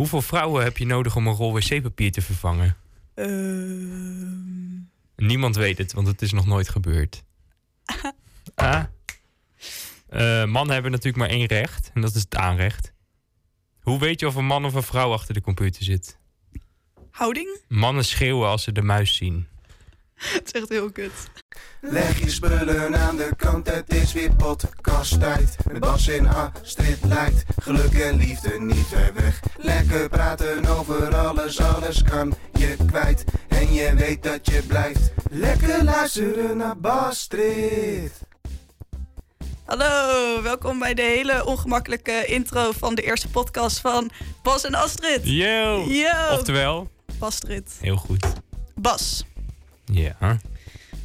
Hoeveel vrouwen heb je nodig om een rol wc-papier te vervangen? Ehm, Niemand weet het, want het is nog nooit gebeurd. Ah. Eh, mannen hebben natuurlijk maar één recht, en dat is het aanrecht. Hoe weet je of een man of een vrouw achter de computer zit? houding? Mannen schreeuwen als ze de muis zien. Het is echt heel kut. Leg je spullen aan de kant, het is weer podcast tijd. Met Bas en Astrid lijkt geluk en liefde niet ver weg. Lekker praten over alles, alles kan je kwijt. En je weet dat je blijft. Lekker luisteren naar Bastrid. Hallo, welkom bij de hele ongemakkelijke intro van de eerste podcast van Bas en Astrid. Yo! Yo! Oftewel, Bastrid. heel goed. Bas, Ja.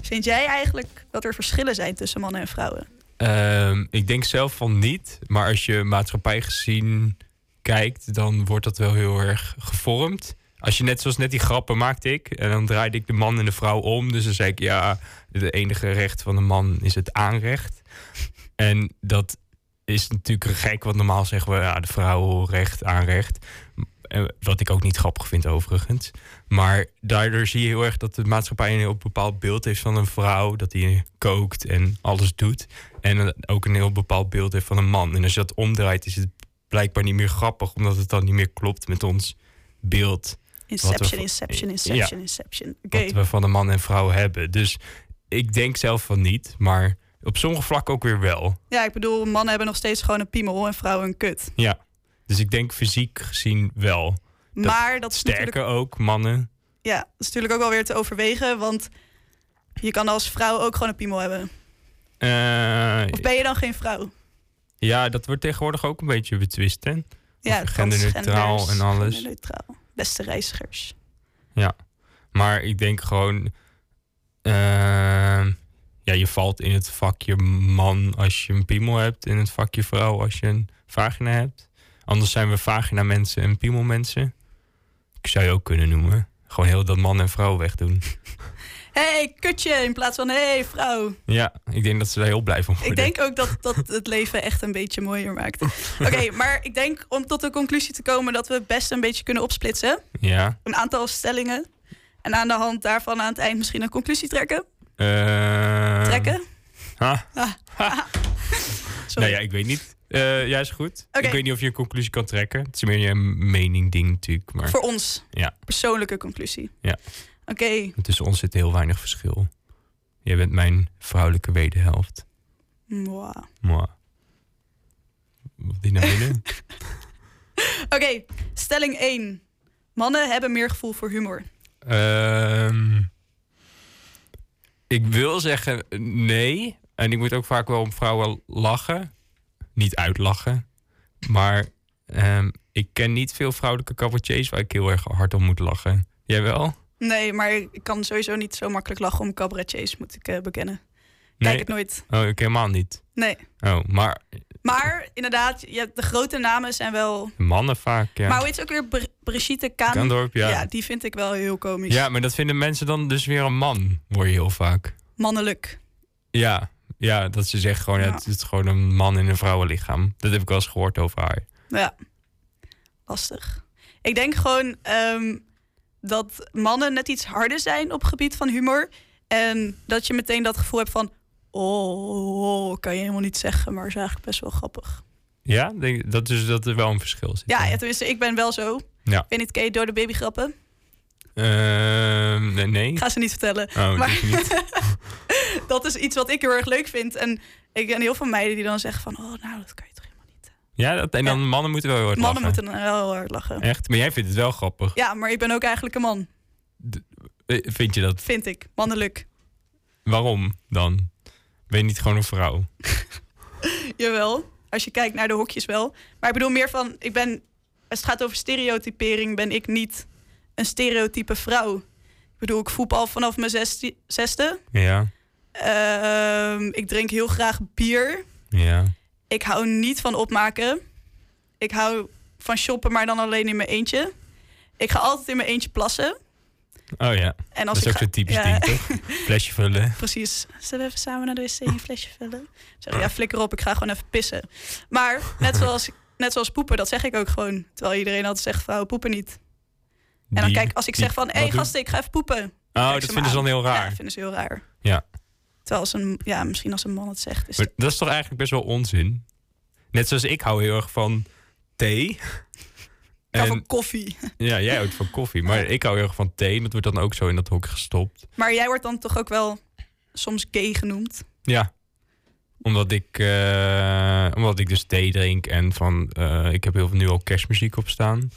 vind jij eigenlijk dat er verschillen zijn tussen mannen en vrouwen? Ehm, ik denk zelf van niet, maar als je maatschappij gezien kijkt, dan wordt dat wel heel erg gevormd. Als je net zoals net die grappen maakte ik, en dan draaide ik de man en de vrouw om. Dus dan zei ik, ja, de enige recht van de man is het aanrecht. En dat is natuurlijk gek, want normaal zeggen we, ja, de vrouw recht, aanrecht. Wat ik ook niet grappig vind overigens. Maar daardoor zie je heel erg dat de maatschappij een heel bepaald beeld heeft van een vrouw. Dat die kookt en alles doet. En ook een heel bepaald beeld heeft van een man. En als je dat omdraait, is het blijkbaar niet meer grappig. Omdat het dan niet meer klopt met ons beeld. Inception, we- inception, Ja. inception, inception. Oké, Wat we van een man en vrouw hebben. Dus ik denk zelf van niet. Maar op sommige vlakken ook weer wel. ja, ik bedoel, mannen hebben nog steeds gewoon een piemel en vrouwen een kut. Ja. Dus ik denk fysiek gezien wel. maar dat is Sterker ook, mannen. Ja, dat is natuurlijk ook wel weer te overwegen, want je kan als vrouw ook gewoon een piemel hebben. Eh, Of ben je dan geen vrouw? ja, dat wordt tegenwoordig ook een beetje betwist, hè? Ja, genderneutraal en alles. Genderneutraal. Beste reizigers. Maar ik denk gewoon... eh, ja, je valt in het vakje man als je een piemel hebt. In het vakje vrouw als je een vagina hebt. Anders zijn we vagina mensen en piemel mensen. Ik zou je ook kunnen noemen. Gewoon heel dat man en vrouw wegdoen. hey, kutje, in plaats van hey, vrouw. Ja, ik denk dat ze daar heel blij van worden. Ik denk ook dat dat het leven echt een beetje mooier maakt. Oké, maar ik denk om tot de conclusie te komen dat we best een beetje kunnen opsplitsen. Ja. Een aantal stellingen. En aan de hand daarvan aan het eind misschien een conclusie trekken. Eh, Trekken? ha. Sorry. Nou ja, ik weet niet. Eh ja, is goed. Ik weet niet of je een conclusie kan trekken. Het is meer een mening ding natuurlijk. Maar Voor ons. Ja. Persoonlijke conclusie. Ja. Oké. tussen ons zit heel weinig verschil. Jij bent mijn vrouwelijke wederhelft. Mwah. Moi. Wat die naar binnen? Oké, stelling 1. Mannen hebben meer gevoel voor humor. Ehm, ik wil zeggen nee. En ik moet ook vaak wel om vrouwen lachen. Niet uitlachen. Maar ehm, ik ken niet veel vrouwelijke cabaretiers waar ik heel erg hard om moet lachen. Jij wel? Nee, maar ik kan sowieso niet zo makkelijk lachen om cabaretiers, moet ik eh, bekennen. Kijk Nee. het nooit. Oh, ik helemaal niet. Nee. Oh, maar Maar inderdaad, hebt de grote namen zijn wel... mannen vaak, ja. Maar hoe ze ook weer? Br Brigitte Kaan? Kaandorp, ja. Ja, die vind ik wel heel komisch. Ja, maar dat vinden mensen dan dus weer een man, hoor je heel vaak. Mannelijk. Ja, ja dat ze zeggen gewoon, Ja. het is gewoon een man in een vrouwenlichaam. Dat heb ik wel eens gehoord over haar. Ja. Lastig. Ik denk gewoon ehm, dat mannen net iets harder zijn op het gebied van humor. En dat je meteen dat gevoel hebt van... Oh, kan je helemaal niet zeggen, maar is eigenlijk best wel grappig. Ja, denk, dat, is, dat er wel een verschil zit. Ja, ja, tenminste, ik ben wel zo. Ja. Ik weet niet, ken je door de babygrappen? Ehm, nee, nee. Ik ga ze niet vertellen. Oh, maar niet. dat is iets wat ik heel erg leuk vind. En ik ken heel veel meiden die dan zeggen van... Oh, nou, dat kan je toch helemaal niet. Ja, dat, en dan mannen moeten wel heel hard Mannen lachen. moeten dan wel heel hard lachen. Echt? Maar jij vindt het wel grappig. Ja, maar ik ben ook eigenlijk een man, Eh, Vind je dat? vind ik. Mannelijk. Waarom dan? Ben je niet gewoon een vrouw? Jawel, als je kijkt naar de hokjes wel. Maar ik bedoel meer van, ik ben, als het gaat over stereotypering, ben ik niet een stereotype vrouw. Ik bedoel, ik voetbal vanaf mijn zesde. zesde. Ja, Ehm, ik drink heel graag bier. ja. Ik hou niet van opmaken. Ik hou van shoppen, maar dan alleen in mijn eentje. Ik ga altijd in mijn eentje plassen. Oh ja, En dat als is ik ook zo'n typisch ja. ding, toch? Flesje vullen. Precies. Zullen we even samen naar de wc een flesje vullen? Zeg, ja, flikker op, ik ga gewoon even pissen. Maar net zoals net zoals poepen, dat zeg ik ook gewoon. Terwijl iedereen altijd zegt, vrouwen poepen niet. En dan Die- kijk, als ik zeg van, hé hey, gasten, ik ga even poepen. Oh, dat vinden ze dan heel Ja, raar. dat vinden ze heel raar. Ja. Terwijl als een, ja, misschien als een man het zegt. Is Maar dat is toch eigenlijk best wel onzin? Net zoals ik hou heel erg van thee. En van koffie. ja, jij houdt van koffie. Maar ik hou heel erg van thee. En dat wordt dan ook zo in dat hok gestopt. Maar jij wordt dan toch ook wel soms gay genoemd. Ja. Omdat ik, eh, omdat ik dus thee drink. En van, eh, ik heb heel veel nu al kerstmuziek op staan.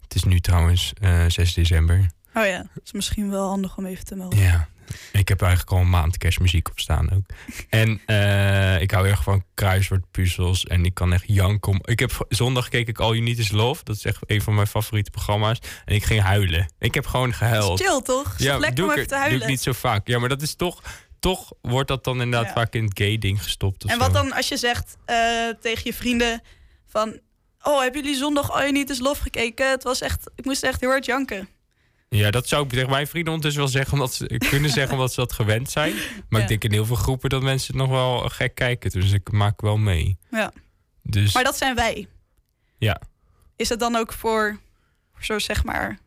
Het is nu trouwens eh 6 december. Oh ja, dat is misschien wel handig om even te melden. Ja. Ik heb eigenlijk al een maand kerstmuziek op staan ook. En eh, ik hou erg van kruiswoordpuzzels. En ik kan echt janken. Ik heb zondag keek ik All You Need Is Love. Dat is echt een van mijn favoriete programma's. En ik ging huilen. Ik heb gewoon gehuild. chill, toch? Toch lekker doe om ik, even te doe huilen. ik niet zo vaak. Ja, maar dat is toch... Toch wordt dat dan inderdaad Ja. vaak in het gay-ding gestopt. of En wat zo. dan als je zegt eh, tegen je vrienden van... Oh, hebben jullie zondag All You Need Is Love gekeken? Het was echt... Ik moest echt heel hard janken. Ja, dat zou ik tegen mijn vrienden ondertussen wel zeggen. Omdat ze kunnen zeggen omdat ze dat gewend zijn. Maar Ja. ik denk in heel veel groepen dat mensen het nog wel gek kijken. Dus ik maak wel mee. Ja. Dus Maar dat zijn wij. ja. Is het dan ook voor, voor zo zeg maar...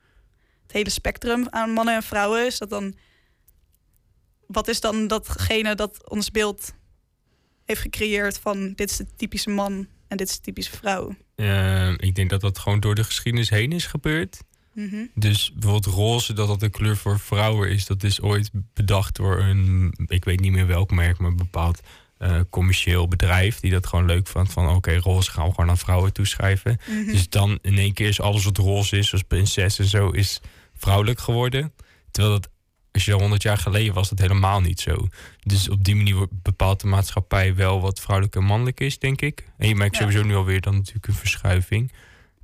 het hele spectrum aan mannen en vrouwen? Is dat dan... Wat is dan datgene dat ons beeld heeft gecreëerd van... dit is de typische man en dit is de typische vrouw? Eh, ik denk dat dat gewoon door de geschiedenis heen is gebeurd. Mhm. Dus bijvoorbeeld roze, dat dat een kleur voor vrouwen is. Dat is ooit bedacht door een, ik weet niet meer welk merk, maar een bepaald eh, commercieel bedrijf. Die dat gewoon leuk vond. Van oké, roze gaan we gewoon aan vrouwen toeschrijven. Mhm. Dus dan in één keer is alles wat roze is, zoals prinses en zo, is vrouwelijk geworden. Terwijl dat, als je dat honderd jaar geleden was, dat helemaal niet zo. Dus op die manier bepaalt de maatschappij wel wat vrouwelijk en mannelijk is, denk ik. En je merkt Ja. sowieso nu alweer dan natuurlijk een verschuiving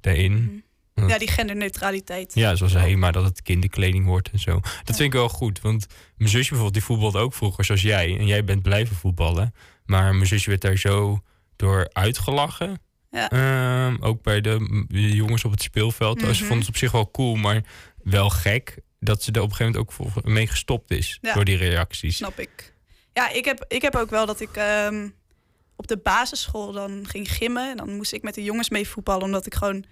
daarin. Ja, die genderneutraliteit. Ja, zoals HEMA, dat het kinderkleding wordt en zo. Dat vind ik wel goed, want mijn zusje bijvoorbeeld, die voetbalde ook vroeger zoals jij. En jij bent blijven voetballen. Maar mijn zusje werd daar zo door uitgelachen. Ja. Ehm, ook bij de jongens op het speelveld. Ze Mhm. vonden het op zich wel cool, maar wel gek dat ze er op een gegeven moment ook voor- mee gestopt is. Ja. Door die reacties. Snap ik. Ja, ik heb, ik heb ook wel dat ik ehm, op de basisschool dan ging gimmen. En dan moest ik met de jongens mee voetballen. Omdat ik gewoon,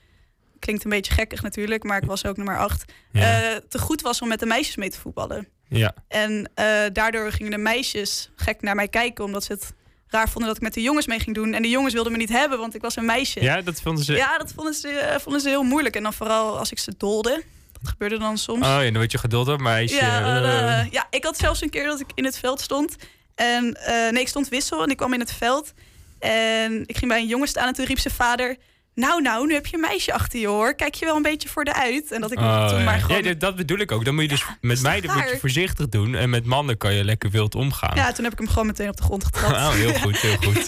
klinkt een beetje gekkig natuurlijk, maar ik was ook nummer acht. Ja. eh, te goed was om met de meisjes mee te voetballen. ja. En eh, daardoor gingen de meisjes gek naar mij kijken. Omdat ze het raar vonden dat ik met de jongens mee ging doen. En de jongens wilden me niet hebben, want ik was een meisje. ja, dat vonden ze... Ja, dat vonden ze, eh, vonden ze heel moeilijk. En dan vooral als ik ze dolde. Dat gebeurde dan soms. Oh ja, dan word je geduldig, meisje. Ja, ja, ik had zelfs een keer dat ik in het veld stond. En nee, ik stond wissel en ik kwam in het veld. En ik ging bij een jongen staan en toen riep zijn vader... Nou, nou, nu heb je een meisje achter je hoor. Kijk je wel een beetje voor de uit. En dat ik Oh, toen ja. maar gewoon... Ja, dat- bedoel ik ook. Dan moet je dus met meiden moet je voorzichtig doen. En met mannen kan je lekker wild omgaan. Ja, toen heb ik hem gewoon meteen op de grond getrapt. Oh, heel goed, heel goed.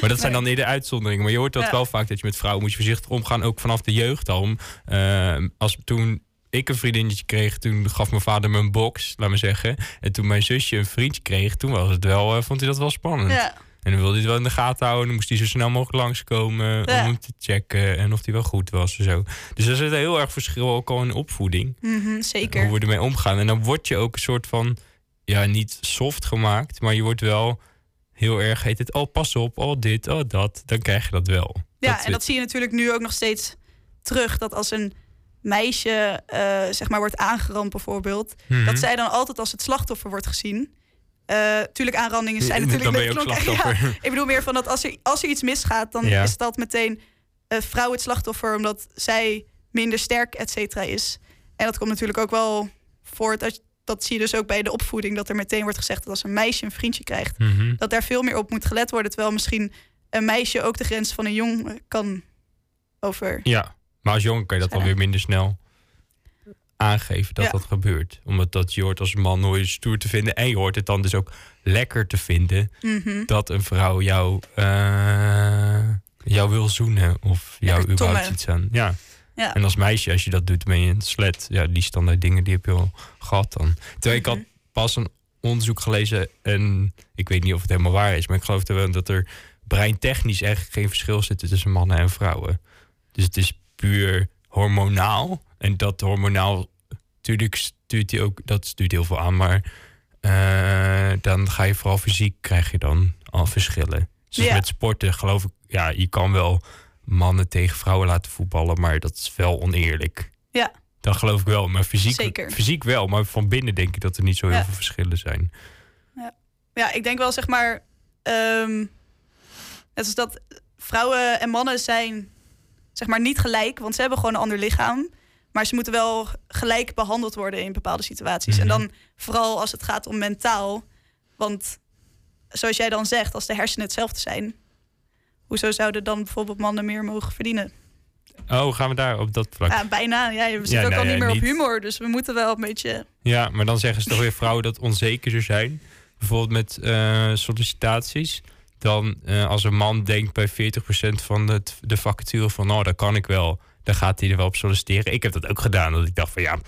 Maar dat zijn Nee. dan eerder uitzonderingen. Maar je hoort dat wel vaak dat je met vrouwen moet je voorzichtig omgaan. Ook vanaf de jeugd al. Om, eh, als toen ik een vriendinnetje kreeg, toen gaf mijn vader me een box, laat maar zeggen. En toen mijn zusje een vriendje kreeg, toen was het wel, eh, vond hij dat wel spannend. Ja, En dan wilde hij het wel in de gaten houden. Dan moest hij zo snel mogelijk langskomen Ja. om hem te checken. En of hij wel goed was en zo. Dus er zit een heel erg verschil ook al in opvoeding. mhm, Hoe zeker. we ermee omgaan. En dan word je ook een soort van, ja, niet soft gemaakt, maar je wordt wel heel erg, heet het, oh pas op, oh dit, oh dat. Dan krijg je dat wel. Ja, en dat zie je natuurlijk nu ook nog steeds terug. Dat als een meisje eh, zeg maar wordt aangerand bijvoorbeeld... Mhm. dat zij dan altijd als het slachtoffer wordt gezien. Eh tuurlijk, aanrandingen zijn Dan natuurlijk... ben je leuk ook slachtoffer. Ja, ik bedoel meer van dat als er, als er iets misgaat... dan Ja. is dat meteen eh vrouw het slachtoffer... omdat zij minder sterk, et cetera, is. En dat komt natuurlijk ook wel voort... Als, dat zie je dus ook bij de opvoeding... dat er meteen wordt gezegd dat als een meisje een vriendje krijgt... Mhm. dat daar veel meer op moet gelet worden. Terwijl misschien een meisje ook de grens van een jong kan over... Ja, maar als jongen kan je dat dan weer minder snel aangeven dat Ja. dat gebeurt. Omdat dat je hoort als man nooit stoer te vinden. En je hoort het dan dus ook lekker te vinden Mhm. dat een vrouw jou, eh, jou wil zoenen. Of jou überhaupt iets aan. Ja. Ja. En als meisje, als je dat doet, ben je een slet. Ja, die standaard dingen die heb je al gehad dan. Terwijl ik had Mhm. pas een onderzoek gelezen. En ik weet niet of het helemaal waar is. Maar ik geloof er wel dat er breintechnisch eigenlijk geen verschil zit tussen mannen en vrouwen. Dus het is puur hormonaal. En dat hormonaal, natuurlijk stuurt hij ook, dat stuurt heel veel aan. Maar eh, dan ga je vooral fysiek, krijg je dan al verschillen. Dus Ja. met sporten geloof ik, ja, je kan wel mannen tegen vrouwen laten voetballen, maar dat is wel oneerlijk. Ja. Dat geloof ik wel, maar fysiek, Zeker. fysiek wel. Maar van binnen denk ik dat er niet zo heel Ja. veel verschillen zijn. Ja, ik denk wel zeg maar. ehm net als dat vrouwen en mannen zijn zeg maar niet gelijk, want ze hebben gewoon een ander lichaam. Maar ze moeten wel gelijk behandeld worden in bepaalde situaties. En Mhm. dan vooral als het gaat om mentaal. Want zoals jij dan zegt, als de hersenen hetzelfde zijn, hoezo zouden dan bijvoorbeeld mannen meer mogen verdienen? Oh, gaan we daar op dat vlak? Ja, bijna. Ja, we zitten Ja, ook nou al niet ja, meer op humor, dus we moeten wel een beetje. Ja, maar dan zeggen ze toch weer vrouwen dat onzekerder zijn. Bijvoorbeeld met eh, sollicitaties. Dan eh, als een man denkt bij 40% van de, de vacature van... nou, dat kan ik wel, dan gaat hij er wel op solliciteren. Ik heb dat ook gedaan, dat ik dacht van ja...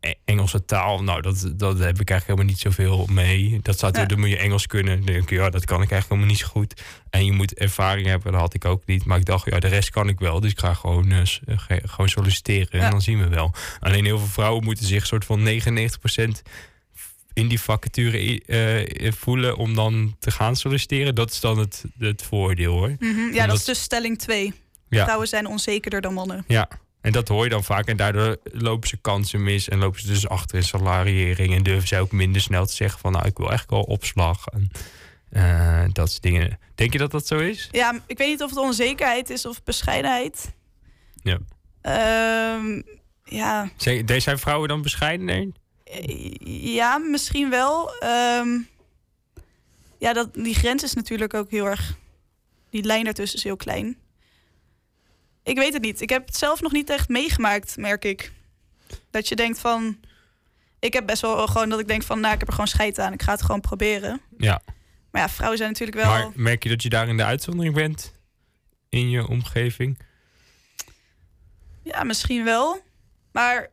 E- Engelse taal, nou, dat, dat heb ik eigenlijk helemaal niet zoveel mee. Dat staat er, Ja. dan moet je Engels kunnen. Dan denk ik, ja, dat kan ik eigenlijk helemaal niet zo goed. En je moet ervaring hebben, dat had ik ook niet. Maar ik dacht, ja, de rest kan ik wel. Dus ik ga gewoon, eh, eh, ge- gewoon solliciteren Ja. en dan zien we wel. Alleen heel veel vrouwen moeten zich soort van 99% in die vacature eh, voelen om dan te gaan solliciteren. Dat is dan het, het voordeel hoor. Mhm, Ja, dat is dus stelling 2. Ja. Vrouwen zijn onzekerder dan mannen. Ja, en dat hoor je dan vaak. En daardoor lopen ze kansen mis en lopen ze dus achter in salariering. En durven ze ook minder snel te zeggen van nou, ik wil eigenlijk wel opslag. En, eh, dat soort dingen. Denk je dat dat zo is? Ja, ik weet niet of het onzekerheid is of bescheidenheid. Ja. Ehm, ja, Zijn, deze zijn vrouwen dan bescheidener? eh, ja, misschien wel. Ehm, ja, dat, die grens is natuurlijk ook heel erg... Die lijn daartussen is heel klein. Ik weet het niet. Ik heb het zelf nog niet echt meegemaakt, merk ik. Dat je denkt van... Ik heb best wel gewoon dat ik denk van... Nou, ik heb er gewoon scheid aan. Ik ga het gewoon proberen. Ja. Maar ja, vrouwen zijn natuurlijk wel... Maar merk je dat je daar in de uitzondering bent? In je omgeving? Ja, misschien wel. Maar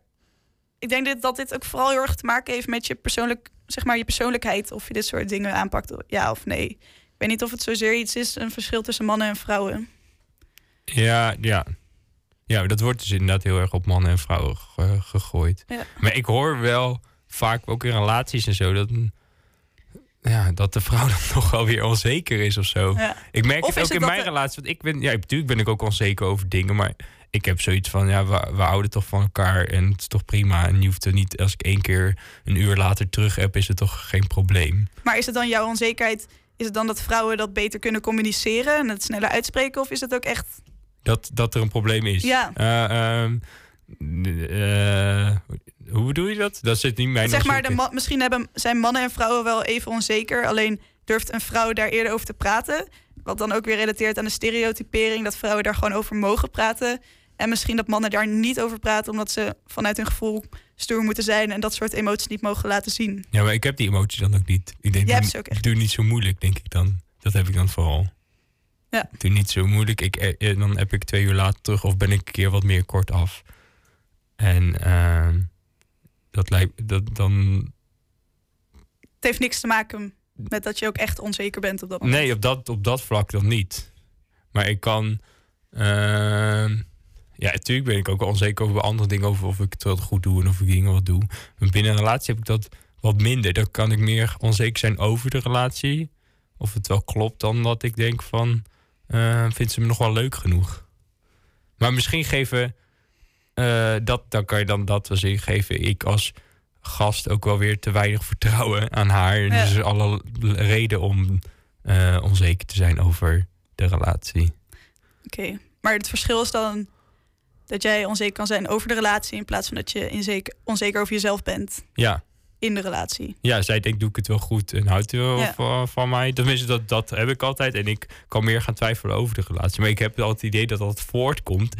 ik denk dit, dat dit ook vooral heel erg te maken heeft met je persoonlijk, zeg maar, je persoonlijkheid. Of je dit soort dingen aanpakt, ja of nee. Ik weet niet of het zozeer iets is, een verschil tussen mannen en vrouwen. Ja, ja. Ja, dat wordt dus inderdaad heel erg op mannen en vrouwen ge- gegooid. Ja. Maar ik hoor wel vaak ook in relaties en zo dat, ja, dat de vrouw dan nog wel weer onzeker is of zo. Ja. Ik merk Of het ook het in mijn de- relatie. Want ik ben, ja, natuurlijk ben ik ook onzeker over dingen, maar ik heb zoiets van, ja, we, we houden toch van elkaar en het is toch prima. En je hoeft er niet, als ik één keer een uur later terug heb, is het toch geen probleem. Maar is het dan jouw onzekerheid? Is het dan dat vrouwen dat beter kunnen communiceren en het sneller uitspreken? Of is het ook echt. Dat, dat er een probleem is. Ja. Eh, ehm, eh, hoe bedoel je dat? Dat zit niet mijn zeg maar, de onzeker- ma- misschien hebben, zijn mannen en vrouwen wel even onzeker. Alleen durft een vrouw daar eerder over te praten. Wat dan ook weer relateert aan de stereotypering. Dat vrouwen daar gewoon over mogen praten. En misschien dat mannen daar niet over praten. Omdat ze vanuit hun gevoel stoer moeten zijn. En dat soort emoties niet mogen laten zien. Ja, maar ik heb die emotie dan ook niet. Ik denk, Jij hebt ze ook echt doe niet zo moeilijk, denk ik dan. Dat heb ik dan vooral. Ja. Doe niet zo moeilijk. Ik, eh, eh, dan heb ik twee uur later terug of ben ik een keer wat meer kort af. En ehm, dat lijkt dat dan. Het heeft niks te maken met dat je ook echt onzeker bent op dat moment. Nee, op dat, op dat vlak dan niet. Maar ik kan. ehm, ja, natuurlijk ben ik ook wel onzeker over andere dingen. Over of ik het wel goed doe en of ik dingen wat doe. Maar binnen een relatie heb ik dat wat minder. Dan kan ik meer onzeker zijn over de relatie. Of het wel klopt dan dat ik denk van... eh vindt ze me nog wel leuk genoeg? Maar misschien geven... eh, dat, dan kan je dan dat wel zien. Geven ik als gast ook wel weer te weinig vertrouwen aan haar. Ja. dus is alle reden om eh, onzeker te zijn over de relatie. Oké, maar het verschil is dan dat jij onzeker kan zijn over de relatie... in plaats van dat je onzeker over jezelf bent Ja, in de relatie. ja zij denkt, doe ik het wel goed en houdt er wel Ja. van, van mij. Tenminste, dat, dat heb ik altijd. En ik kan meer gaan twijfelen over de relatie. Maar ik heb wel het idee dat dat voortkomt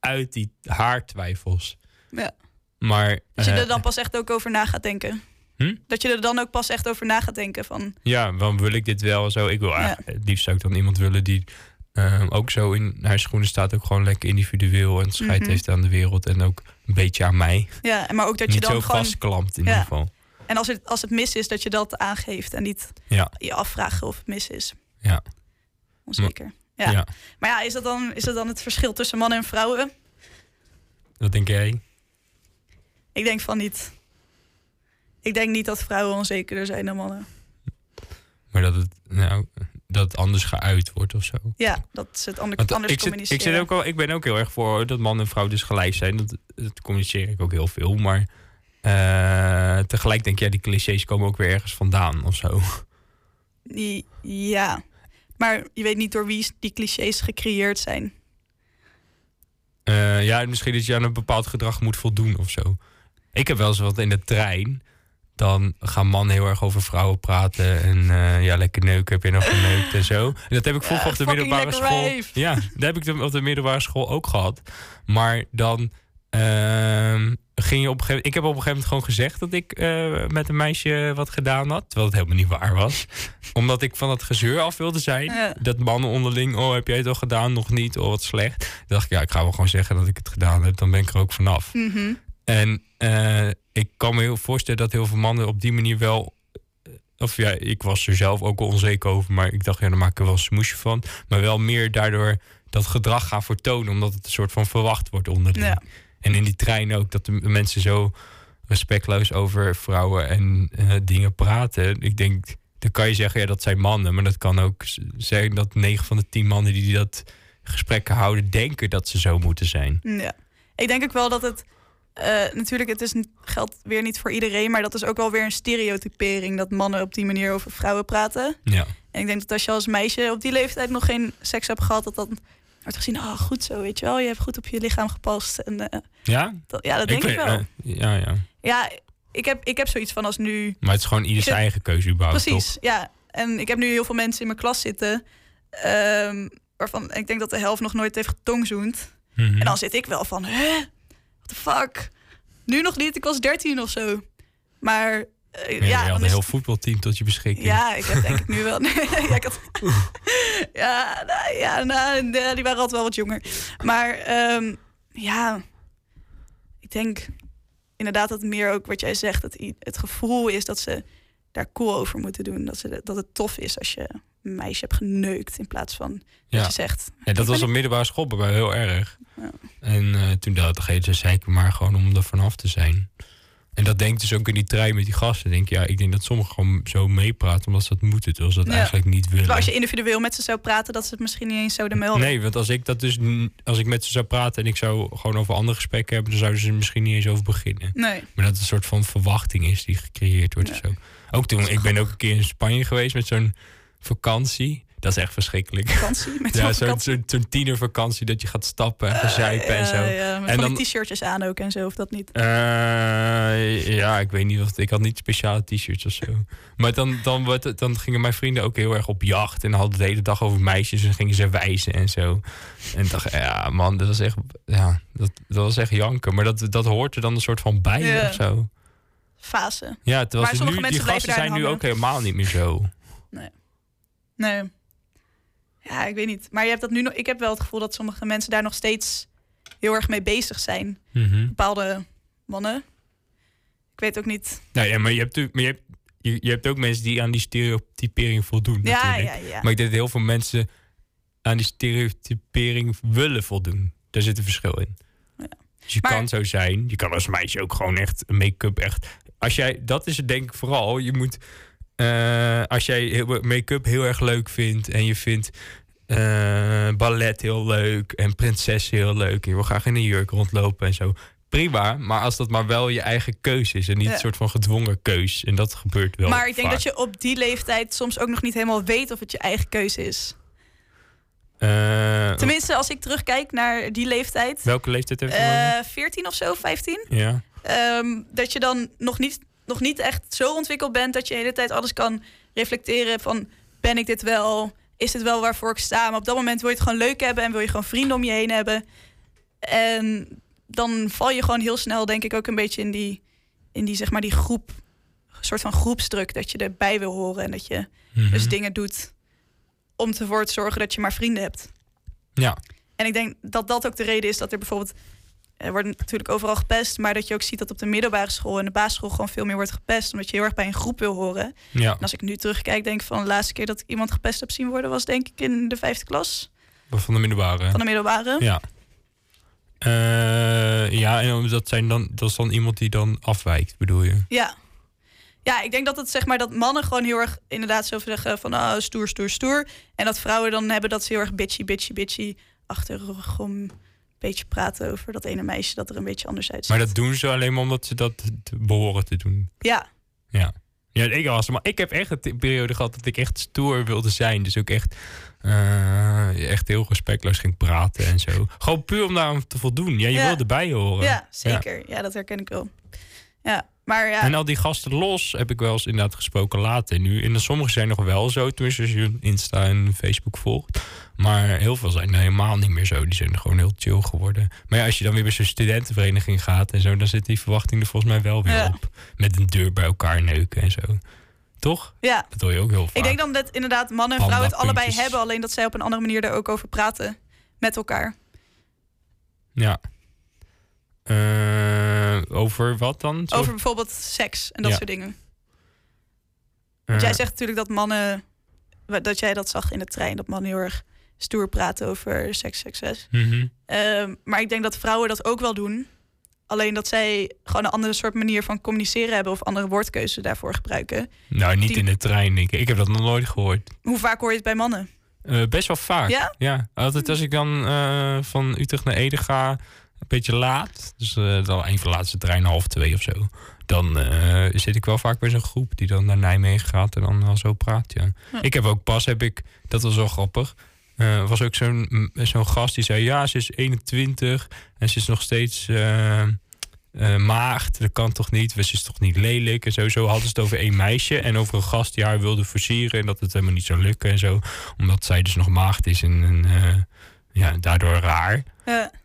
uit die haar twijfels. Ja. Maar Dat je eh, er dan pas echt ook over na gaat denken. Hm? Dat je er dan ook pas echt over na gaat denken van... ja, waarom wil ik dit wel zo? Ik wil Ja. het liefst zou ik dan iemand willen die eh, ook zo in haar schoenen staat. Ook gewoon lekker individueel en scheid Mhm. heeft aan de wereld. En ook een beetje aan mij. Ja, maar ook dat je niet dan zo gewoon... vastklampt in Ja. ieder geval. En als het, als het mis is, dat je dat aangeeft en niet Ja. je afvragen of het mis is. Ja. Onzeker. Ja. Ja. Maar ja, is dat, dan, is dat dan het verschil tussen mannen en vrouwen? Wat denk jij? Ik denk van niet. Ik denk niet dat vrouwen onzekerder zijn dan mannen. Maar dat het, nou, dat het anders geuit wordt of zo. Ja, dat ze het ander, Want anders ik, zit, communiceren. ik, zit ook al, ik ben ook heel erg voor dat man en vrouw dus gelijk zijn. Dat, dat communiceer ik ook heel veel. Maar eh, tegelijk denk ja, die clichés komen ook weer ergens vandaan of zo. Die- Ja, maar je weet niet door wie die clichés gecreëerd zijn. Eh, ja, misschien dat je aan een bepaald gedrag moet voldoen of zo. Ik heb wel eens wat in de trein. Dan gaan mannen heel erg over vrouwen praten. En eh, ja, lekker neuken, heb je nog geneukt en zo. En dat heb ik vroeger Ja, op de middelbare school. Ja, dat heb ik op de middelbare school ook gehad. Maar dan ehm, ging je op een gegeven moment... Ik heb op een gegeven moment gewoon gezegd dat ik eh, met een meisje wat gedaan had. Terwijl het helemaal niet waar was. Omdat ik van dat gezeur af wilde zijn. Ja. Dat mannen onderling, oh heb jij het al gedaan? Nog niet, oh wat slecht. Toen dacht ik, ja, ik ga wel gewoon zeggen dat ik het gedaan heb. Dan ben ik er ook vanaf. Mhm. En eh, ik kan me heel voorstellen dat heel veel mannen op die manier wel. eh, Of ja, ik was er zelf ook wel onzeker over. Maar ik dacht, ja, dan maak ik er wel een smoesje van. Maar wel meer daardoor dat gedrag gaan vertonen. Omdat het een soort van verwacht wordt onderling. Ja. En in die trein ook, dat de mensen zo respectloos over vrouwen en eh, dingen praten. Ik denk, dan kan je zeggen, ja, dat zijn mannen. Maar dat kan ook zijn dat 9 van de 10 mannen die dat gesprekken houden, denken dat ze zo moeten zijn. Ja. Ik denk ook wel dat het. eh, natuurlijk, het is, geldt weer niet voor iedereen, maar dat is ook wel weer een stereotypering dat mannen op die manier over vrouwen praten. Ja. En ik denk dat als je als meisje op die leeftijd nog geen seks hebt gehad, dat dan wordt gezien, ah, goed zo, weet je wel, je hebt goed op je lichaam gepast. En, eh, Ja? dat, ja, dat denk ik, weet- wel. eh, ja, ja. ja, ik heb, ik heb zoiets van als nu Maar het is gewoon ieder Ik zijn vind- eigen keuze überhaupt, Precies, toch? ja. En ik heb nu heel veel mensen in mijn klas zitten... ehm, waarvan ik denk dat de helft nog nooit heeft getongzoend. Mhm. En dan zit ik wel van, hè? What the fuck? Nu nog niet, ik was 13 of zo. Maar eh, Ja, ja, je had een is- heel voetbalteam tot je beschikking. ja, ik heb denk ik nu wel... Nee, ja, had- ja, nou, ja nou, nee, die waren altijd wel wat jonger. Maar ehm, ja, ik denk inderdaad dat meer ook wat jij zegt... dat het gevoel is dat ze daar cool over moeten doen. Dat, ze, dat het tof is als je een meisje hebt geneukt... in plaats van dat Ja. je zegt... Ja, dat was op middelbare school bij mij heel erg. Ja. En eh, toen dacht ik, ze zei ik maar gewoon om er vanaf te zijn. En dat denkt dus ook in die trein met die gasten. Denk, ja, ik denk dat sommigen gewoon zo meepraten omdat ze dat moeten, terwijl ze dat Ja. eigenlijk niet willen. Terwijl als je individueel met ze zou praten, dat ze het misschien niet eens zouden melden. Nee, want als ik dat dus als ik met ze zou praten en ik zou gewoon over andere gesprekken hebben, dan zouden ze er misschien niet eens over beginnen. Nee. Maar dat het een soort van verwachting is die gecreëerd wordt Ja. of zo. Ook toen, ik ben ook een keer in Spanje geweest met zo'n vakantie. Dat is echt verschrikkelijk. Vakantie. Met Ja, zo'n zo'n zo'n tienervakantie dat je gaat stappen en gaan zuipen en zo. ja, met En van dan- t-shirtjes aan ook en zo, of dat niet. Eh, ja, ik weet niet of ik had niet speciale t-shirts of zo. Maar dan, dan, het- dan gingen mijn vrienden ook heel erg op jacht en hadden de hele dag over meisjes en gingen ze wijzen en zo. En dacht, ja man, dat was echt, ja, dat, dat was echt janken. Maar dat, dat hoort er dan een soort van bij of zo. Fase. Ja, terwijl Maar nu, die gasten zijn nu ook helemaal niet meer zo. Nee. Ja, ik weet niet. Maar je hebt dat nu nog. Ik heb wel het gevoel dat sommige mensen daar nog steeds heel erg mee bezig zijn. Mhm. Bepaalde mannen. Ik weet ook niet. Nou ja, maar je hebt, natuurlijk- maar je, hebt, je, je hebt ook mensen die aan die stereotypering voldoen. Ja, natuurlijk. ja, ja. Maar ik denk dat heel veel mensen aan die stereotypering willen voldoen. Daar zit een verschil in. Ja. Dus je Maar- kan zo zijn. Je kan als meisje ook gewoon echt make-up echt. Als jij, dat is het denk ik vooral. Je moet, eh, als jij make-up heel erg leuk vindt en je vindt eh, ballet heel leuk en prinses heel leuk en je wil graag in een jurk rondlopen en zo. Prima, maar als dat maar wel je eigen keus is en niet Ja. een soort van gedwongen keus. En dat gebeurt wel. maar ik denk vaak. dat je op die leeftijd soms ook nog niet helemaal weet of het je eigen keuze is. Eh, Tenminste, als ik terugkijk naar die leeftijd. welke leeftijd heb je? eh 14 of zo, 15. ja. Ehm, dat je dan nog niet, nog niet echt zo ontwikkeld bent dat je de hele tijd alles kan reflecteren van ben ik dit wel? Is dit wel waarvoor ik sta? Maar op dat moment wil je het gewoon leuk hebben en wil je gewoon vrienden om je heen hebben. En dan val je gewoon heel snel, denk ik, ook een beetje in die, in die zeg maar, die groep, soort van groepsdruk dat je erbij wil horen en dat je Mhm. dus dingen doet om ervoor te zorgen dat je maar vrienden hebt. Ja. En ik denk dat dat ook de reden is dat er bijvoorbeeld... Er wordt natuurlijk overal gepest, maar dat je ook ziet dat op de middelbare school en de basisschool gewoon veel meer wordt gepest, omdat je heel erg bij een groep wil horen. Ja. En als ik nu terugkijk, denk ik van de laatste keer dat ik iemand gepest heb zien worden, was denk ik in de vijfde klas Van de middelbare. van de middelbare. Ja. Eh, ja, en dat, zijn dan, dat is dan iemand die dan afwijkt, bedoel je? Ja. Ja, ik denk dat het zeg maar dat mannen gewoon heel erg inderdaad zo zeggen van oh, stoer, stoer, stoer. En dat vrouwen dan hebben dat ze heel erg bitchy, bitchy, bitchy achter beetje praten over dat ene meisje dat er een beetje anders uitziet. Maar dat doen ze alleen maar omdat ze dat behoren te doen. Ja, Ja. Ja, ik was maar ik heb echt een periode gehad dat ik echt stoer wilde zijn. Dus ook echt, eh, echt heel respectloos ging praten en zo. Gewoon puur om daar te voldoen. Ja, je Ja. wil erbij horen. ja, zeker. Ja. dat herken ik wel. Ja, maar ja, En al die gasten los heb ik wel eens inderdaad gesproken later nu. En sommigen zijn nog wel zo, tenminste als je Insta en Facebook volgt. Maar heel veel zijn helemaal niet meer zo. Die zijn gewoon heel chill geworden. Maar ja, als je dan weer bij zo'n studentenvereniging gaat en zo... dan zit die verwachting er volgens mij wel weer Ja. op. Met een deur bij elkaar neuken en zo. Toch? ja. Dat hoor je ook heel vaak. Ik denk dan dat inderdaad mannen en vrouwen het allebei hebben, alleen dat zij op een andere manier er ook over praten met elkaar. Ja. Eh, over wat dan? Zo- Over bijvoorbeeld seks en dat Ja. soort dingen. Eh, Want jij zegt natuurlijk dat mannen, dat jij dat zag in de trein, dat mannen heel erg stoer praten over seks, seks, seks. mhm. Ehm, maar ik denk dat vrouwen dat ook wel doen. Alleen dat zij gewoon een andere soort manier van communiceren hebben of andere woordkeuze daarvoor gebruiken. Nou, niet Die- in de trein, denk ik. Ik heb dat nog nooit gehoord. Hoe vaak hoor je het bij mannen? Eh, best wel vaak. Ja? Ja, altijd als ik dan eh, van Utrecht naar Ede ga, een beetje laat. Dus eh, dan een van de laatste treinen, half twee of zo. Dan zit ik wel vaak bij zo'n groep die dan naar Nijmegen gaat en dan wel zo praat. Ja. Ja. Ik heb ook pas, heb ik, dat was wel grappig. Eh, was ook zo'n m- zo'n gast die zei: Ja, ze is 21 en ze is nog steeds eh, eh, maagd. Dat kan toch niet? Ze is toch niet lelijk? En zo, zo hadden ze het over één meisje en over een gast die haar wilde versieren en dat het helemaal niet zou lukken en zo omdat zij dus nog maagd is en, en ja, daardoor raar.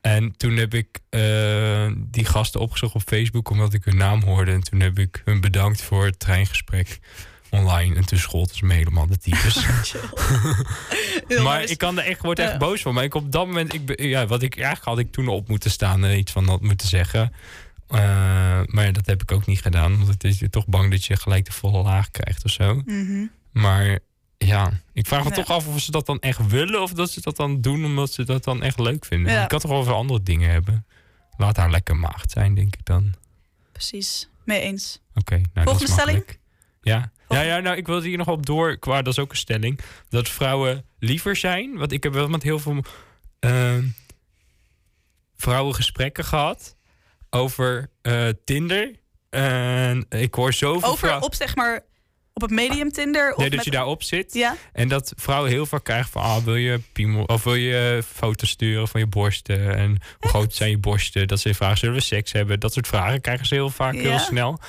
En toen heb ik die gasten opgezocht op Facebook omdat ik hun naam hoorde. En toen heb ik hun bedankt voor het treingesprek online. En toen schold ze me helemaal de types. maar ik kan er echt, word echt Ja. boos van. Maar ik op dat moment, ik, ja, wat ik eigenlijk had ik toen op moeten staan en iets van dat moeten zeggen. Eh, maar ja, dat heb ik ook niet gedaan. Want het is je toch bang dat je gelijk de volle laag krijgt of zo. Mhm. Maar ja, ik vraag me Ja. toch af of ze dat dan echt willen of dat ze dat dan doen omdat ze dat dan echt leuk vinden. Ja. Ik kan toch wel over andere dingen hebben. Laat haar lekker maagd zijn, denk ik dan. Precies, mee eens. Oké, nou Volgende is stelling? Ja. Ja, ja, nou, ik wilde hier nog op door, qua, dat is ook een stelling, dat vrouwen liever zijn. Want ik heb wel met heel veel ehm, vrouwen gesprekken gehad over eh, Tinder. En ik hoor zoveel Over vrouwen- op zeg maar op het medium Tinder of Nee, dat met- je daarop zit. Ja, En dat vrouwen heel vaak krijgen van... Ah, wil je piemel, of wil je foto's sturen van je borsten? En hoe groot zijn je borsten? Dat ze vragen, zullen we seks hebben? Dat soort vragen krijgen ze heel vaak heel snel.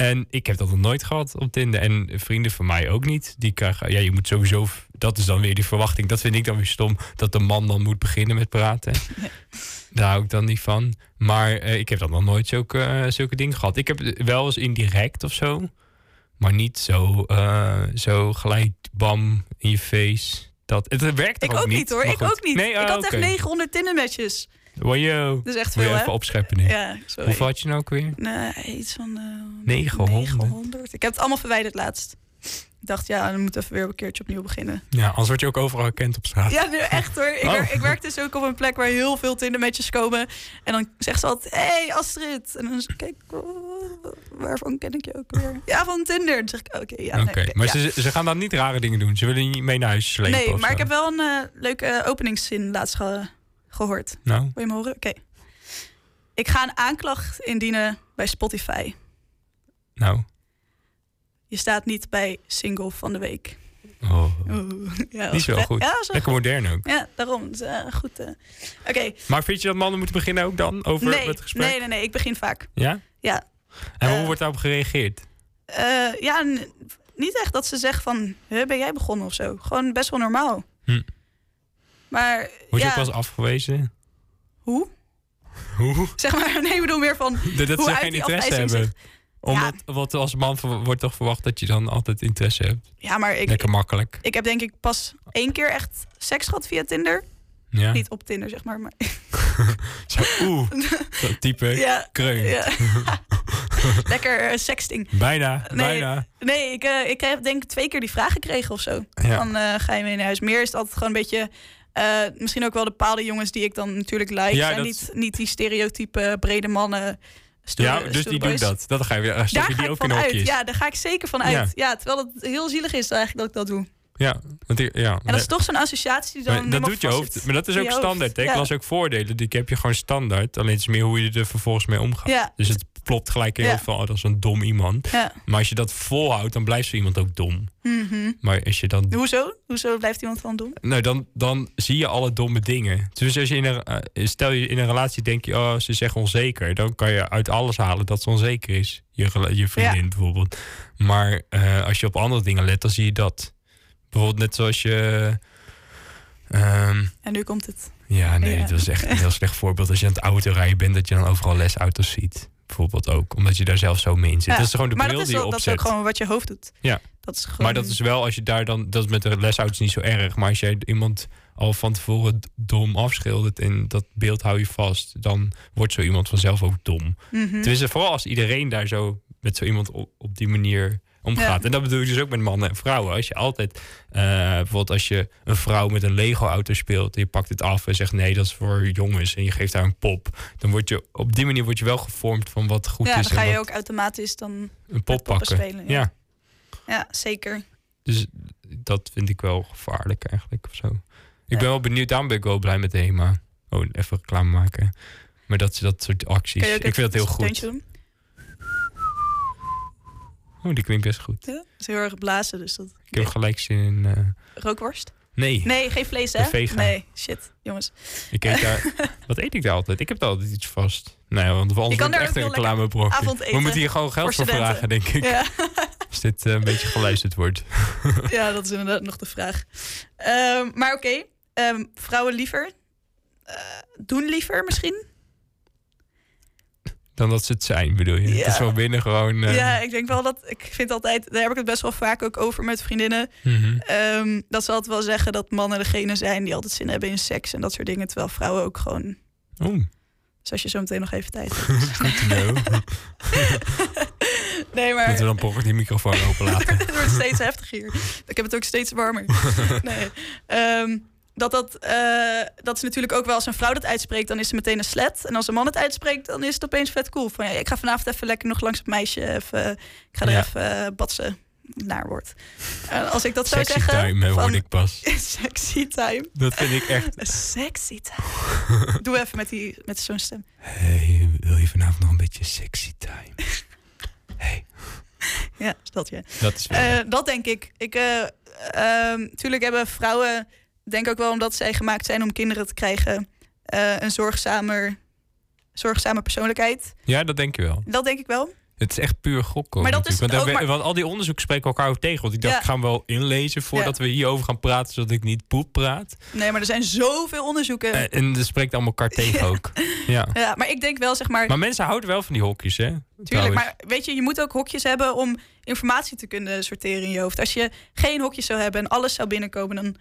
En ik heb dat nog nooit gehad op Tinder. En vrienden van mij ook niet. Die krijgen... Ja, je moet sowieso... Dat is dan weer die verwachting. Dat vind ik dan weer stom. Dat de man dan moet beginnen met praten. Daar hou ik dan niet van. Maar eh, ik heb dan nog nooit zulke, eh, zulke dingen gehad. Ik heb wel eens indirect of zo. Maar niet zo, eh, zo gelijk bam in je face. Dat, het werkt ik ook niet hoor. Ik goed. ook niet. Nee, ik ah, had oké. echt 900 Tinder matches. Wajo. Dat is echt Moet je veel hè? even opscheppen nu. Ja, sorry. Hoeveel had je nou ook weer? Nee, iets van eh 900. 900. Ik heb het allemaal verwijderd laatst. Ik dacht, ja, dan moet even weer een keertje opnieuw beginnen. Ja, anders word je ook overal herkend op straat. Ja, nu echt hoor. Ik, Oh. wer- ik werk dus ook op een plek waar heel veel Tindermatches komen. En dan zegt ze altijd, hey Astrid. En dan zeg ik, kijk, oh, waarvan ken ik je ook weer? Ja, van Tinder. Dan zeg ik, oké, ja. Oké, nee, maar ja. ze, ze gaan dan niet rare dingen doen. Ze willen niet mee naar huis slepen Nee, maar zo. ik heb wel een eh, leuke openingszin laatst ge- gehoord. Nou, Wil je me horen? Oké. Ik ga een aanklacht indienen bij Spotify. nou. Je staat niet bij single van de week. Oh. Oeh, ja, Niet zo was- goed. Ja, wel Lekker modern ook. ja daarom. Is, eh, goed. eh. Oké. Maar vind je dat mannen moeten beginnen ook dan over Nee, het gesprek? nee, nee, nee. Ik begin vaak. Ja? Ja. En hoe Eh, wordt daarop gereageerd? Ja, niet echt dat ze zeggen van, "Huh, ben jij begonnen of zo? Gewoon best wel normaal. Hm. Maar Word je ja, ook wel eens afgewezen? hoe? Hoe? Zeg maar, nee, ik bedoel meer van, Dat dat Hoe ze geen interesse hebben. Omdat als man wordt toch verwacht dat je dan altijd interesse hebt. ja, maar ik, Lekker makkelijk. ik heb denk ik pas één keer echt seks gehad via Tinder. Ja. Niet op Tinder, zeg maar. maar Zo, oeh. Zo type ja, kreun. ja. Lekker eh, sexting. Bijna, Nee, bijna. Nee, ik, eh, ik heb denk ik twee keer die vraag gekregen of zo. Ja. Van, eh, ga je mee naar huis? Meer is het altijd gewoon een beetje... eh, misschien ook wel de bepaalde jongens die ik dan natuurlijk like. Ja, en dat- niet, niet die stereotype brede mannen stoere- ja, dus die doen dat. Dat ga je weer. Daar ga die ik ook in van uit. Ja, daar ga ik zeker van uit. Ja. Ja, terwijl het heel zielig is eigenlijk dat ik dat doe. Ja, want die- ja. En dat is toch zo'n associatie die dan Maar dat doet je hoofd. Maar dat is ook standaard. Hè? Ik las ook voordelen. Die heb je gewoon standaard. Alleen het is meer hoe je er vervolgens mee omgaat. Dus het klopt gelijk in je Ja. van, oh, dat is een dom iemand. ja. Maar als je dat volhoudt, dan blijft zo iemand ook dom. Mhm. Maar als je dan Hoezo? Hoezo blijft iemand van doen? Nou, dan, dan zie je alle domme dingen. Dus als je in een, eh, stel je in een relatie denk je, oh, ze zeggen onzeker. Dan kan je uit alles halen dat ze onzeker is. Je, je vriendin bijvoorbeeld. Maar eh, als je op andere dingen let, dan zie je dat. Bijvoorbeeld net zoals je... ehm, En nu komt het. ja, nee, Ja. dat is echt een heel slecht voorbeeld. Als je aan het autorijden bent, dat je dan overal lesauto's ziet. Bijvoorbeeld ook, omdat je daar zelf zo mee in zit. Ja, Dat is gewoon de maar bril dat is, die je wel, dat is ook opzet. gewoon wat je hoofd doet. Ja. Dat is gewoon... Maar dat is wel als je daar dan, dat is met de lesauto's niet zo erg. Maar als jij iemand al van tevoren dom afschildert en dat beeld hou je vast, dan wordt zo iemand vanzelf ook dom. Mhm. Dus vooral als iedereen daar zo met zo iemand op, op die manier omgaat. Ja. En dat bedoel ik dus ook met mannen en vrouwen. Als je altijd, eh, bijvoorbeeld als je een vrouw met een Lego-auto speelt en je pakt het af en zegt nee, dat is voor jongens en je geeft haar een pop, dan word je op die manier word je wel gevormd van wat goed ja, is dan ga je ook automatisch dan... een pop pakken. spelen, ja. ja. Ja, zeker. Dus dat vind ik wel gevaarlijk eigenlijk of zo. Ik Ja. ben wel benieuwd, daarom ben ik wel blij met HEMA. Oh, even reclame maken. Maar dat, dat soort acties. Ik vind dat heel goed. doen? Oh, die klinkt best goed. Ja, is heel erg blazen, dus dat... Ik heb gelijk zin in... eh, Rookworst? nee, Nee, geen vlees, hè? vega. Nee, shit, jongens. ik eet daar... wat eet ik daar altijd? Ik heb daar altijd iets vast. Nee, want wordt daar echt een reclamebrok. We moeten hier gewoon geld voor voor, vragen, denk ik. Ja. Als dit eh, een beetje geluisterd wordt. ja, dat is inderdaad nog de vraag. Ehm, maar oké, ehm, vrouwen liever? Eh, doen liever misschien? Dan dat ze het zijn, bedoel je? Ja. Dat is wel binnen gewoon... eh, Ja, ik denk wel dat... Ik vind altijd... Daar heb ik het best wel vaak ook over met vriendinnen. mhm. ehm, dat ze altijd wel zeggen dat mannen degene zijn die altijd zin hebben in seks en dat soort dingen. Terwijl vrouwen ook gewoon... Oeh, Dus als je zo meteen nog even tijd hebt. Nee, maar... Moeten we dan pocher die microfoon openlaten? het wordt steeds heftiger. Ik heb het ook steeds warmer. Nee. Ehm, dat, dat, eh, dat is natuurlijk ook wel als een vrouw dat uitspreekt, dan is ze meteen een slet. En als een man het uitspreekt, dan is het opeens vet cool. Van ja, ik ga vanavond even lekker nog langs het meisje. Even, ik ga er Ja. even eh, batsen. Naar wordt. Als ik dat zou Sexy zeggen. time, van- hoorde ik pas. sexy time. Dat vind ik echt... Sexy time. Doe even met, die, met zo'n stem. Hey, wil je vanavond nog een beetje sexy time? Hey, Ja, dat je. dat is wel... Eh, dat denk ik. ik ehm, tuurlijk hebben vrouwen, denk ook wel omdat zij gemaakt zijn om kinderen te krijgen, eh, een zorgzamer, zorgzame persoonlijkheid. ja, dat denk je wel. Dat denk ik wel. Het is echt puur gokken. Maar dat is want, ook maar- want al die onderzoeken spreken elkaar ook tegen. Want ik dacht, Ja. ik ga hem wel inlezen voordat we hierover gaan praten, zodat ik niet poep praat. Nee, maar er zijn zoveel onderzoeken. Eh, en dat spreekt allemaal elkaar tegen ook. Ja. ja, maar ik denk wel, zeg maar, Maar mensen houden wel van die hokjes, hè? tuurlijk. Trouwens. Maar weet je, je moet ook hokjes hebben om informatie te kunnen sorteren in je hoofd. Als je geen hokjes zou hebben en alles zou binnenkomen, dan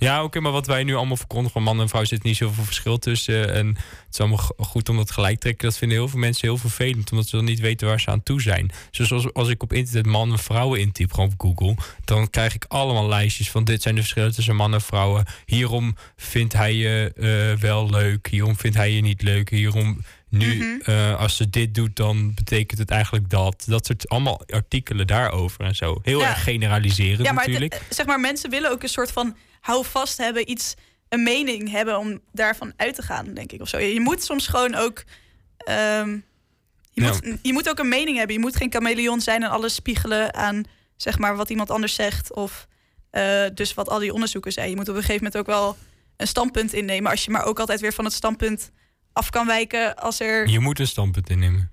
Ja, oké, maar wat wij nu allemaal verkondigen van man en vrouw zit niet zoveel verschil tussen. En het is allemaal go- goed om dat gelijk te trekken. Dat vinden heel veel mensen heel vervelend, omdat ze dan niet weten waar ze aan toe zijn. Dus als, als ik op internet man en vrouwen intyp, gewoon op Google, dan krijg ik allemaal lijstjes van dit zijn de verschillen tussen man en vrouwen. Hierom vindt hij je eh, wel leuk, hierom vindt hij je niet leuk, hierom. Nu, Mhm. eh, als ze dit doet, dan betekent het eigenlijk dat. Dat soort allemaal artikelen daarover en zo. Heel Ja. erg generaliserend Ja, maar natuurlijk. zeg maar, mensen willen ook een soort van hou vast hebben, iets, een mening hebben om daarvan uit te gaan, denk ik. Of zo. Je moet soms gewoon ook. ehm, je, moet, je moet ook een mening hebben. Je moet geen chameleon zijn en alles spiegelen aan zeg maar, wat iemand anders zegt. Of eh, dus wat al die onderzoeken zijn. Je moet op een gegeven moment ook wel een standpunt innemen. Als je maar ook altijd weer van het standpunt af kan wijken. Als er. Je moet een standpunt innemen.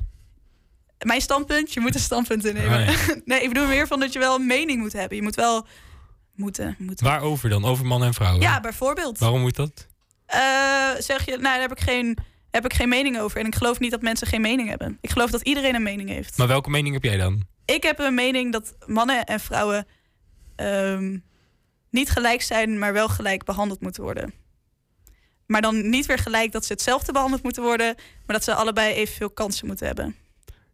Mijn standpunt, je moet een standpunt innemen. Ah, nee, ik bedoel meer van dat je wel een mening moet hebben. Je moet wel. Moeten, moeten. Waarover dan? Over man en vrouw? Ja, bijvoorbeeld. Waarom moet dat? Eh, zeg je, nou, daar heb ik, geen, heb ik geen mening over. En ik geloof niet dat mensen geen mening hebben. Ik geloof dat iedereen een mening heeft. Maar welke mening heb jij dan? Ik heb een mening dat mannen en vrouwen ehm, niet gelijk zijn, maar wel gelijk behandeld moeten worden. Maar dan niet weer gelijk dat ze hetzelfde behandeld moeten worden, maar dat ze allebei evenveel kansen moeten hebben.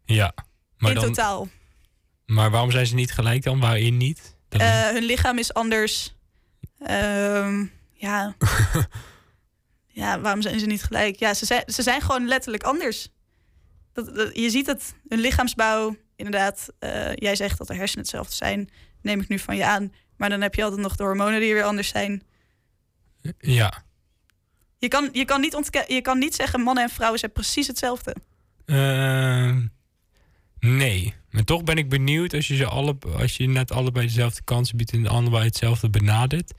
Ja. Maar, In dan, totaal. maar waarom zijn ze niet gelijk dan? Waarin niet? Dat Eh, hun lichaam is anders. Ehm, ja. ja, waarom zijn ze niet gelijk? Ja, ze zijn, ze zijn gewoon letterlijk anders. Dat, dat- je ziet het, hun lichaamsbouw, inderdaad. eh, jij zegt dat de hersenen hetzelfde zijn, neem ik nu van je aan. Maar dan heb je altijd nog de hormonen die weer anders zijn. Ja. Je kan, je kan, niet, je kan niet zeggen mannen en vrouwen zijn precies hetzelfde. Ehm, nee. Maar toch ben ik benieuwd als je, ze alle, als je net allebei dezelfde kansen biedt en allebei hetzelfde benadert.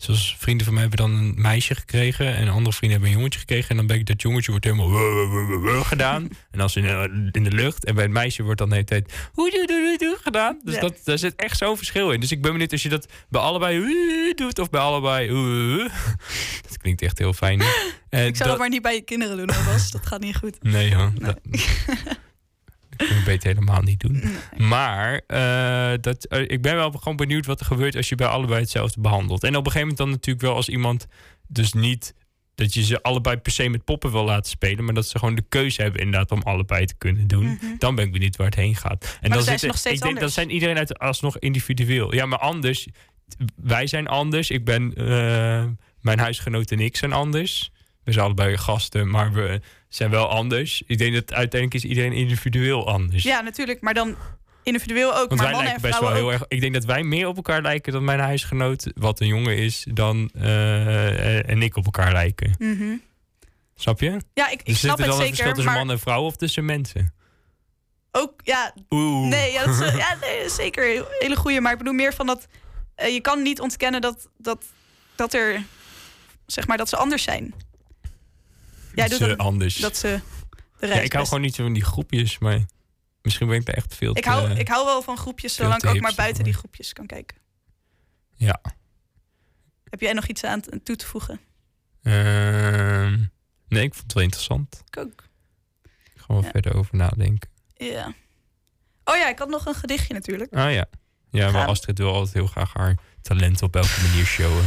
Zoals vrienden van mij hebben dan een meisje gekregen en andere vrienden hebben een jongetje gekregen. En dan ben ik dat jongetje wordt helemaal gedaan. En dan is in, de- in de lucht. En bij het meisje wordt dan de hele tijd gedaan. Dus Ja. dat, daar zit echt zo'n verschil in. Dus ik ben benieuwd als je dat bij allebei doet of bij allebei. Dat klinkt echt heel fijn. En Ik zou dat maar niet bij je kinderen doen, Bas. Dat gaat niet goed. Nee hoor. Nee. Dat, je beter helemaal niet doen. Maar eh, dat, eh, ik ben wel gewoon benieuwd wat er gebeurt als je bij allebei hetzelfde behandelt. En op een gegeven moment dan natuurlijk wel als iemand dus niet dat je ze allebei per se met poppen wil laten spelen, maar dat ze gewoon de keuze hebben inderdaad om allebei te kunnen doen. Mhm. Dan ben ik benieuwd waar het heen gaat. En dan dan zijn ze nog steeds ik denk dat anders. zijn iedereen uit alsnog individueel. Ja, maar anders. Wij zijn anders. Ik ben eh, mijn huisgenoot en ik zijn anders. We zijn allebei gasten, maar we zijn wel anders. Ik denk dat uiteindelijk is iedereen individueel anders. Ja, natuurlijk. Maar dan individueel ook. Want maar wij lijken en best wel heel ook. erg. Ik denk dat wij meer op elkaar lijken dan mijn huisgenoot, wat een jongen is, dan eh, en ik op elkaar lijken. Mhm. Snap je? Ja, ik, ik Dus snap er het dan een verschil zeker. tussen Maar man en vrouw of tussen mensen? ook, ja, Oeh. Nee, ja, dat is, ja, nee, zeker. Heel- Hele goede. Maar ik bedoel meer van dat... eh, je kan niet ontkennen dat, dat, dat er... Zeg maar, dat ze anders zijn. Jij doet Ze dat, anders. dat ze de ja, ik hou gewoon niet zo van die groepjes, maar misschien ben ik daar echt veel ik, te... hou, ik hou wel van groepjes, zolang ik ook maar buiten die groepjes kan kijken. Ja. Heb jij nog iets aan toe te voegen? Ehm, nee, ik vond het wel interessant. Ik ook. Ik ga wel Ja. verder over nadenken. Ja. Oh ja, ik had nog een gedichtje natuurlijk. Ah ja. Ja, maar. Astrid wil altijd heel graag haar talent op elke manier showen.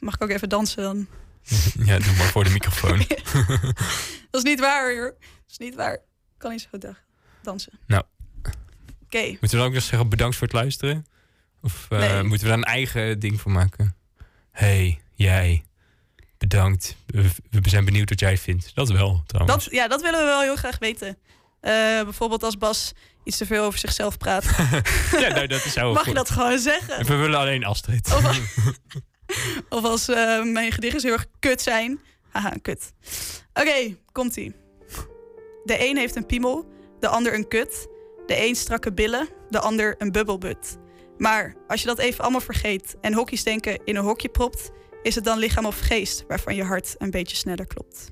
Mag ik ook even dansen dan? ja, doe maar voor de microfoon. Dat is niet waar, hoor. Dat is niet waar. Ik kan niet zo goed dansen. Nou. Oké. Moeten we dan ook nog zeggen bedankt voor het luisteren? Of eh, Nee. moeten we daar een eigen ding van maken? hey, jij. Bedankt. We, we zijn benieuwd wat jij vindt. Dat wel, trouwens. Dat, ja, dat willen we wel heel graag weten. Eh, bijvoorbeeld als Bas iets te veel over zichzelf praat. ja, nou, dat is Mag je goed. dat gewoon zeggen? We willen alleen Astrid. Of, of als eh, mijn gedichten heel erg kut zijn. Haha, kut. Oké, komt-ie. De een heeft een piemel, de ander een kut. De een strakke billen, de ander een bubbelbut. Maar als je dat even allemaal vergeet en hokjes denken in een hokje propt... is het dan lichaam of geest waarvan je hart een beetje sneller klopt.